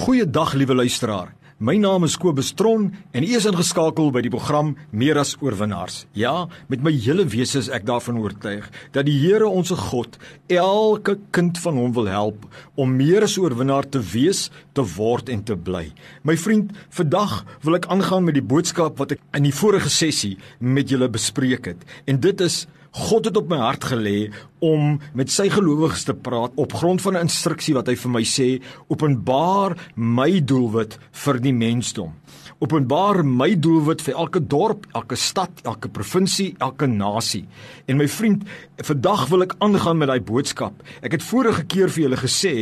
Goeiedag liewe luisteraar. My naam is Kobus Tron en u is ingeskakel by die program Meer as oorwinnaars. Ja, met my hele wese is ek daarvan oortuig dat die Here ons God elke kind van hom wil help om meer as oorwinnaar te wees, te word en te bly. My vriend, vandag wil ek aangaan met die boodskap wat ek in die vorige sessie met julle bespreek het. En dit is God het op my hart gelê om met sy gelowiges te praat op grond van 'n instruksie wat hy vir my sê: "Openbaar my doelwit vir die mensdom." Openbaar my doelwit vir elke dorp, elke stad, elke provinsie, elke nasie. En my vriend, vandag wil ek aangaan met daai boodskap. Ek het vorige keer vir julle gesê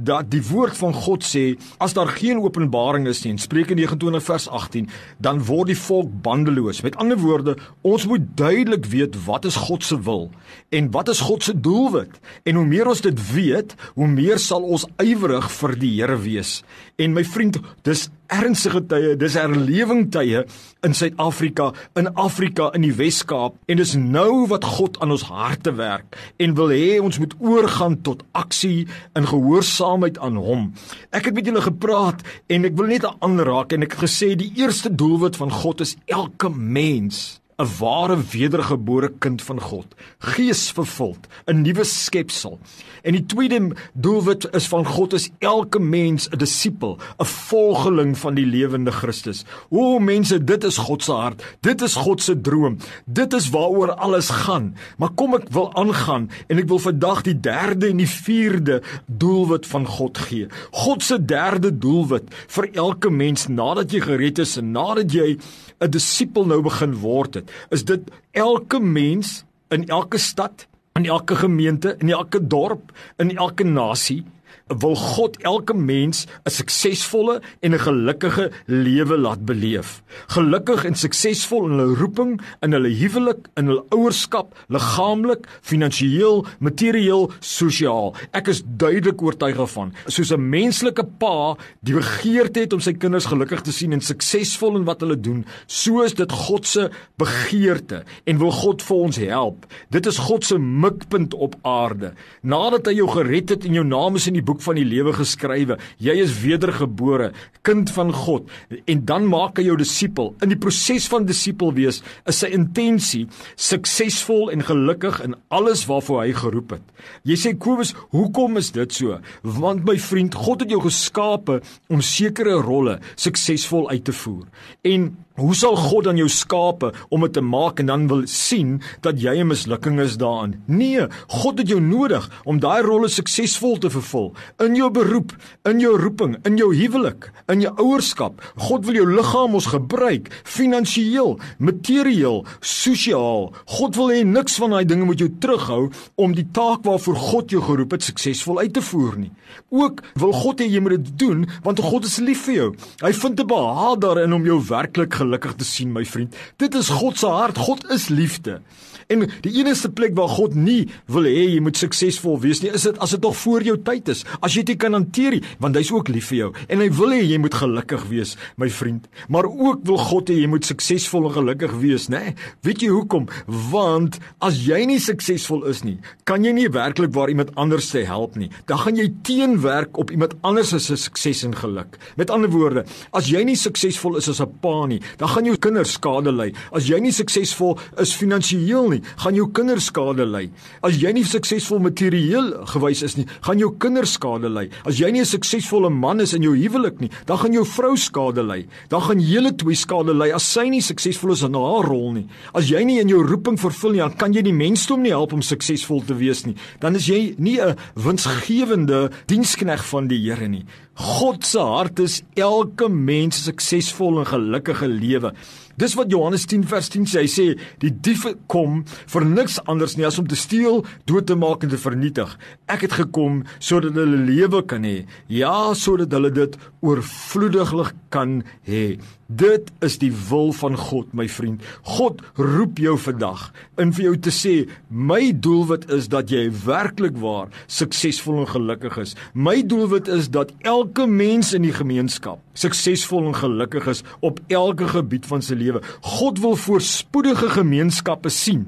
dat die woord van God sê as daar geen openbaring is nie, in Spreuke 29 vers 18, dan word die volk bandeloos. Met ander woorde, ons moet duidelik weet wat is God se wil en wat is God se doelwit. En hoe meer ons dit weet, hoe meer sal ons ywerig vir die Here wees. En my vriend, dis ernstige tye, dis herlewing tye in Suid-Afrika, in Afrika, in die Wes-Kaap en dis nou wat God aan ons harte werk en wil hê ons moet oorgaan tot aksie in gehoorsaamheid aan hom. Ek het met julle gepraat en ek wil net aanraak en ek het gesê die eerste doelwit van God is elke mens 'n ware wedergebore kind van God, geesvervuld, 'n nuwe skepsel. En die tweede doelwit is van God is elke mens 'n disipel, 'n volgeling van die lewende Christus. O mense, dit is God se hart. Dit is God se droom. Dit is waaroor alles gaan. Maar kom ek wil aangaan en ek wil vandag die derde en die vierde doelwit van God gee. God se derde doelwit vir elke mens nadat jy gered is en nadat jy 'n disipel nou begin word het, is dit elke mens in elke stad, in elke gemeente, in elke dorp, in elke nasie wil God elke mens 'n suksesvolle en 'n gelukkige lewe laat beleef. Gelukkig en suksesvol in hulle roeping, in hulle huwelik, in hulle ouerskap, liggaamlik, finansiëel, materieel, sosiaal. Ek is duidelik oortuig daarvan. Soos 'n menslike pa die begeerte het om sy kinders gelukkig te sien en suksesvol in wat hulle doen, so is dit God se begeerte en wil God vir ons help. Dit is God se mikpunt op aarde. Nadat hy jou gered het en jou naam is in die boek van die lewe geskrywe. Jy is wedergebore, kind van God en dan maak hy jou disipel. In die proses van disipel wees is sy intensie suksesvol en gelukkig in alles waarvoor hy geroep het. Jy sê Kobus, hoekom is dit so? Want my vriend, God het jou geskape om sekere rolle suksesvol uit te voer. En Hoe sal God dan jou skape om dit te maak en dan wil sien dat jy 'n mislukking is daarin? Nee, God het jou nodig om daai rolle suksesvol te vervul in jou beroep, in jou roeping, in jou huwelik, in jou ouerskap. God wil jou liggaam ons gebruik finansiëel, materieel, sosiaal. God wil hê niks van daai dinge moet jou terughou om die taak waarvoor God jou geroep het suksesvol uit te voer nie. Ook wil God hê jy moet dit doen want God is lief vir jou. Hy vind te behaag daarin om jou werklik gelukkig te sien, my vriend. Dit is God se hart. God is liefde. En die enigste plek waar God nie wil hê jy moet suksesvol wees nie, is dit as dit nog voor jou tyd is. As jy dit kan hanteer, want hy's ook lief vir jou en hy wil hê jy moet gelukkig wees, my vriend. Maar ook wil God hê jy moet suksesvol en gelukkig wees, né? Nee? Weet jy hoekom? Want as jy nie suksesvol is nie, kan jy nie werklik waar iemand anders te help nie. Dan gaan jy teenwerk op iemand anders se sukses en geluk. Met ander woorde, as jy nie suksesvol is as 'n pa nie, dan gaan jou kinders skade ly. As jy nie suksesvol is finansiëel nie, gaan jou kinders skade ly. As jy nie suksesvol materieel gewys is nie, gaan jou kinders skade ly. As jy nie 'n suksesvolle man is in jou huwelik nie, dan gaan jou vrou skade ly. Dan gaan julle twee skade ly as sy nie suksesvol is in haar rol nie. As jy nie in jou roeping vervul nie, dan kan jy die mensdom nie help om suksesvol te wees nie. Dan is jy nie 'n winsgewende dienskneg van die Here nie. God se hart is elke mens suksesvol en gelukkige lewe. Dis wat Johannes 10 vers 10 sê. Hy sê die dief kom vir niks anders nie as om te steel, dood te maak en te vernietig. Ek het gekom sodat hulle lewe kan hê. Ja, sodat hulle dit oorvloediglik kan hê. Dit is die wil van God, my vriend. God roep jou vandag in vir jou te sê, my doelwit is dat jy werklik waar suksesvol en gelukkig is. My doelwit is dat elke mens in die gemeenskap suksesvol en gelukkig is op elke gebied van sy lewe. God wil voorspoedige gemeenskappe sien.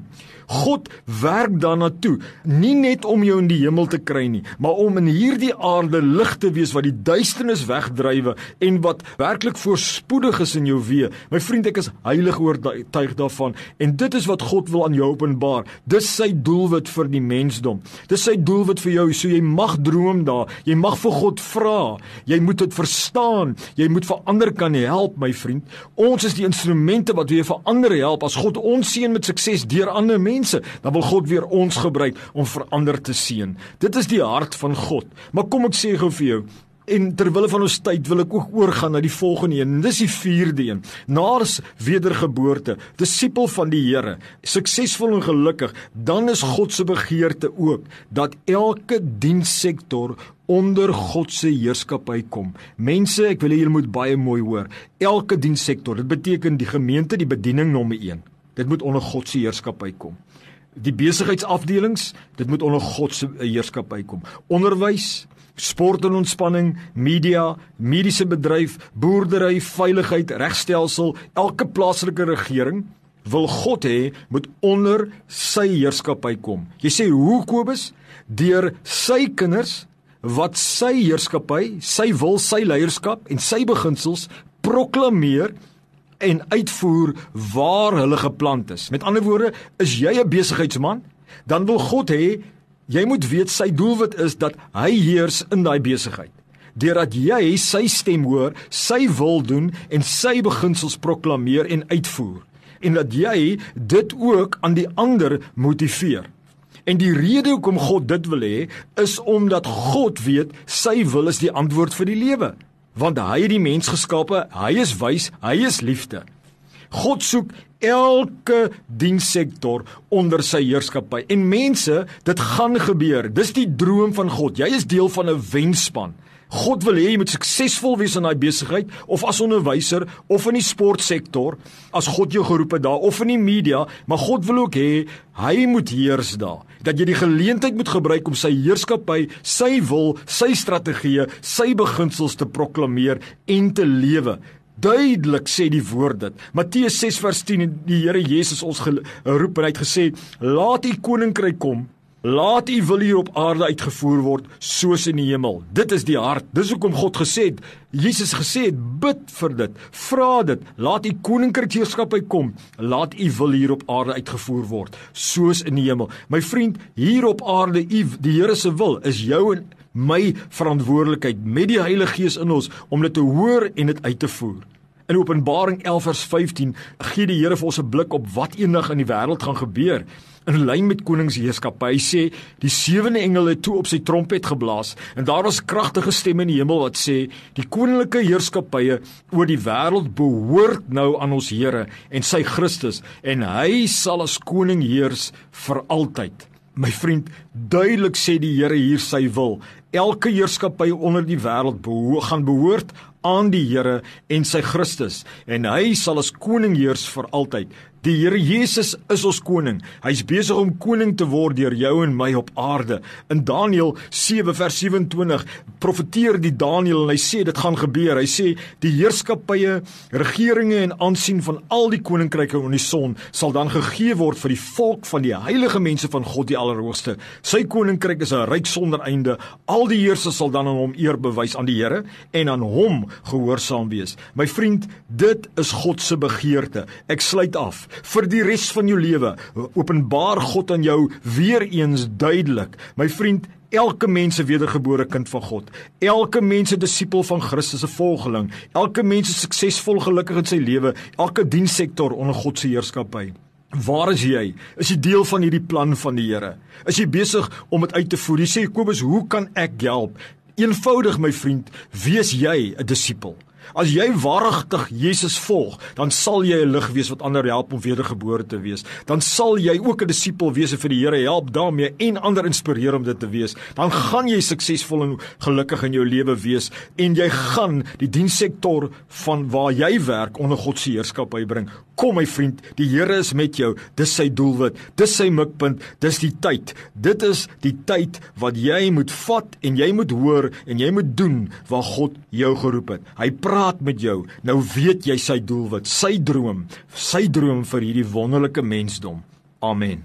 God werk daarna toe, nie net om jou in die hemel te kry nie, maar om in hierdie aarde lig te wees wat die duisternis wegdrywe en wat werklik voorspoedig is in jou weë. My vriend, ek is heilig oortuig daarvan en dit is wat God wil aan jou openbaar. Dis sy doelwit vir die mensdom. Dis sy doelwit vir jou, so jy mag droom daar. Jy mag vir God vra. Jy moet dit verstaan. Jy moet vir ander kan help, my vriend. Ons is die instrumente wat weer vir ander help. As God ons seën met sukses deur ander mense dan wil God weer ons gebruik om verander te seën. Dit is die hart van God. Maar kom ek sê gou vir jou, En terwyl van ons tyd wil ek ook oorgaan na die volgende een. Dis die vierde een. Naas wedergeboorte, disipel van die Here, suksesvol en gelukkig, dan is God se begeerte ook dat elke dienssektor onder God se heerskappy kom. Mense, ek wil hê julle moet baie mooi hoor. Elke dienssektor, dit beteken die gemeente, die bediening nommer 1. Dit moet onder God se heerskappy kom. Die besigheidsafdelings, dit moet onder God se heerskappy kom. Onderwys, sport en ontspanning, media, mediese bedryf, boerdery, veiligheid, regstelsel, elke plaaslike regering wil God hê moet onder sy heerskappy kom. Jy sê hoe Kobus deur sy kinders wat sy heerskappy, sy wil, sy leierskap en sy beginsels proklameer en uitvoer waar hulle geplant is. Met ander woorde, is jy 'n besigheidsman, dan wil God hê jy moet weet sy doelwit is dat hy heers in daai besigheid. Deurdat jy sy stem hoor, sy wil doen en sy beginsels proklameer en uitvoer en dat jy dit ook aan die ander motiveer. En die rede hoekom God dit wil hê, is omdat God weet sy wil is die antwoord vir die lewe want hy het die mens geskape, hy is wys, hy is liefde. God soek elke dienssektor onder sy heerskappy. En mense, dit gaan gebeur. Dis die droom van God. Jy is deel van 'n wenspan. God wil hê jy moet suksesvol wees in daai besigheid of as onderwyser of in die sportsektor as God jou geroep het daar of in die media, maar God wil ook hê hy moet heers daar dat jy die geleentheid moet gebruik om sy heerskappy, sy wil, sy strategieë, sy beginsels te proklameer en te lewe. Duidelik sê die woord dit. Matteus 6 vers 10 die Here Jesus ons geroep en hy het gesê: "Laat u koninkryk kom Laat u wil hier op aarde uitgevoer word soos in die hemel. Dit is die hart. Dis hoekom God gesê het, Jesus gesê het, bid vir dit. Vra dit. Laat u koninkryk heerskappy kom. Laat u wil hier op aarde uitgevoer word soos in die hemel. My vriend, hier op aarde, u die Here se wil is jou en my verantwoordelikheid met die Heilige Gees in ons om dit te hoor en dit uit te voer. In Openbaring 11 vers 15 gee die Here vir ons 'n blik op wat eendag in die wêreld gaan gebeur in lyn met koningsheerskappy. Hy sê die sewende engel het toe op sy trompet geblaas en daar was kragtige stemme in die hemel wat sê die koninklike heerskappye oor die wêreld behoort nou aan ons Here en sy Christus en hy sal as koning heers vir altyd. My vriend, duidelik sê die Here hier sy wil. Elke heerskappy onder die wêreld beho gaan behoort aan die Here en sy Christus en hy sal as koning heers vir altyd. Die Here Jesus is ons koning. Hy's besig om koning te word deur jou en my op aarde. In Daniël 7 vers 27 profeteer die Daniël en hy sê dit gaan gebeur. Hy sê die heerskappye, regeringe en aansien van al die koninkryke onder die son sal dan gegee word vir die volk van die heilige mense van God die Allerhoogste. Sy koninkryk is 'n ryk sonder einde. Al die heersers sal dan aan hom eer bewys aan die Here en aan hom gehoorsaam wees. My vriend, dit is God se begeerte. Ek sluit af vir die res van jou lewe. Openbaar God aan jou weer eens duidelik. My vriend, elke mens se wedergebore kind van God, elke mens se disipel van Christus se volgeling, elke mens se suksesvol gelukkig in sy lewe, elke dienssektor onder God se heerskappy. Waar is jy? Is jy deel van hierdie plan van die Here? Is jy besig om dit uit te voer? Jy sê Kobus, hoe kan ek help? Eenvoudig my vriend, wees jy 'n disipel. As jy waaragtig Jesus volg, dan sal jy 'n lig wees wat ander help om wedergebore te wees. Dan sal jy ook 'n disipel wees en vir die Here help daarmee en ander inspireer om dit te wees. Dan gaan jy suksesvol en gelukkig in jou lewe wees en jy gaan die dienssektor van waar jy werk onder God se heerskap bybring. Kom my vriend, die Here is met jou. Dis sy doelwit. Dis sy mikpunt. Dis die tyd. Dit is die tyd wat jy moet vat en jy moet hoor en jy moet doen waar God jou geroep het. Hy praat praat met jou. Nou weet jy sy doelwit, sy droom, sy droom vir hierdie wonderlike mensdom. Amen.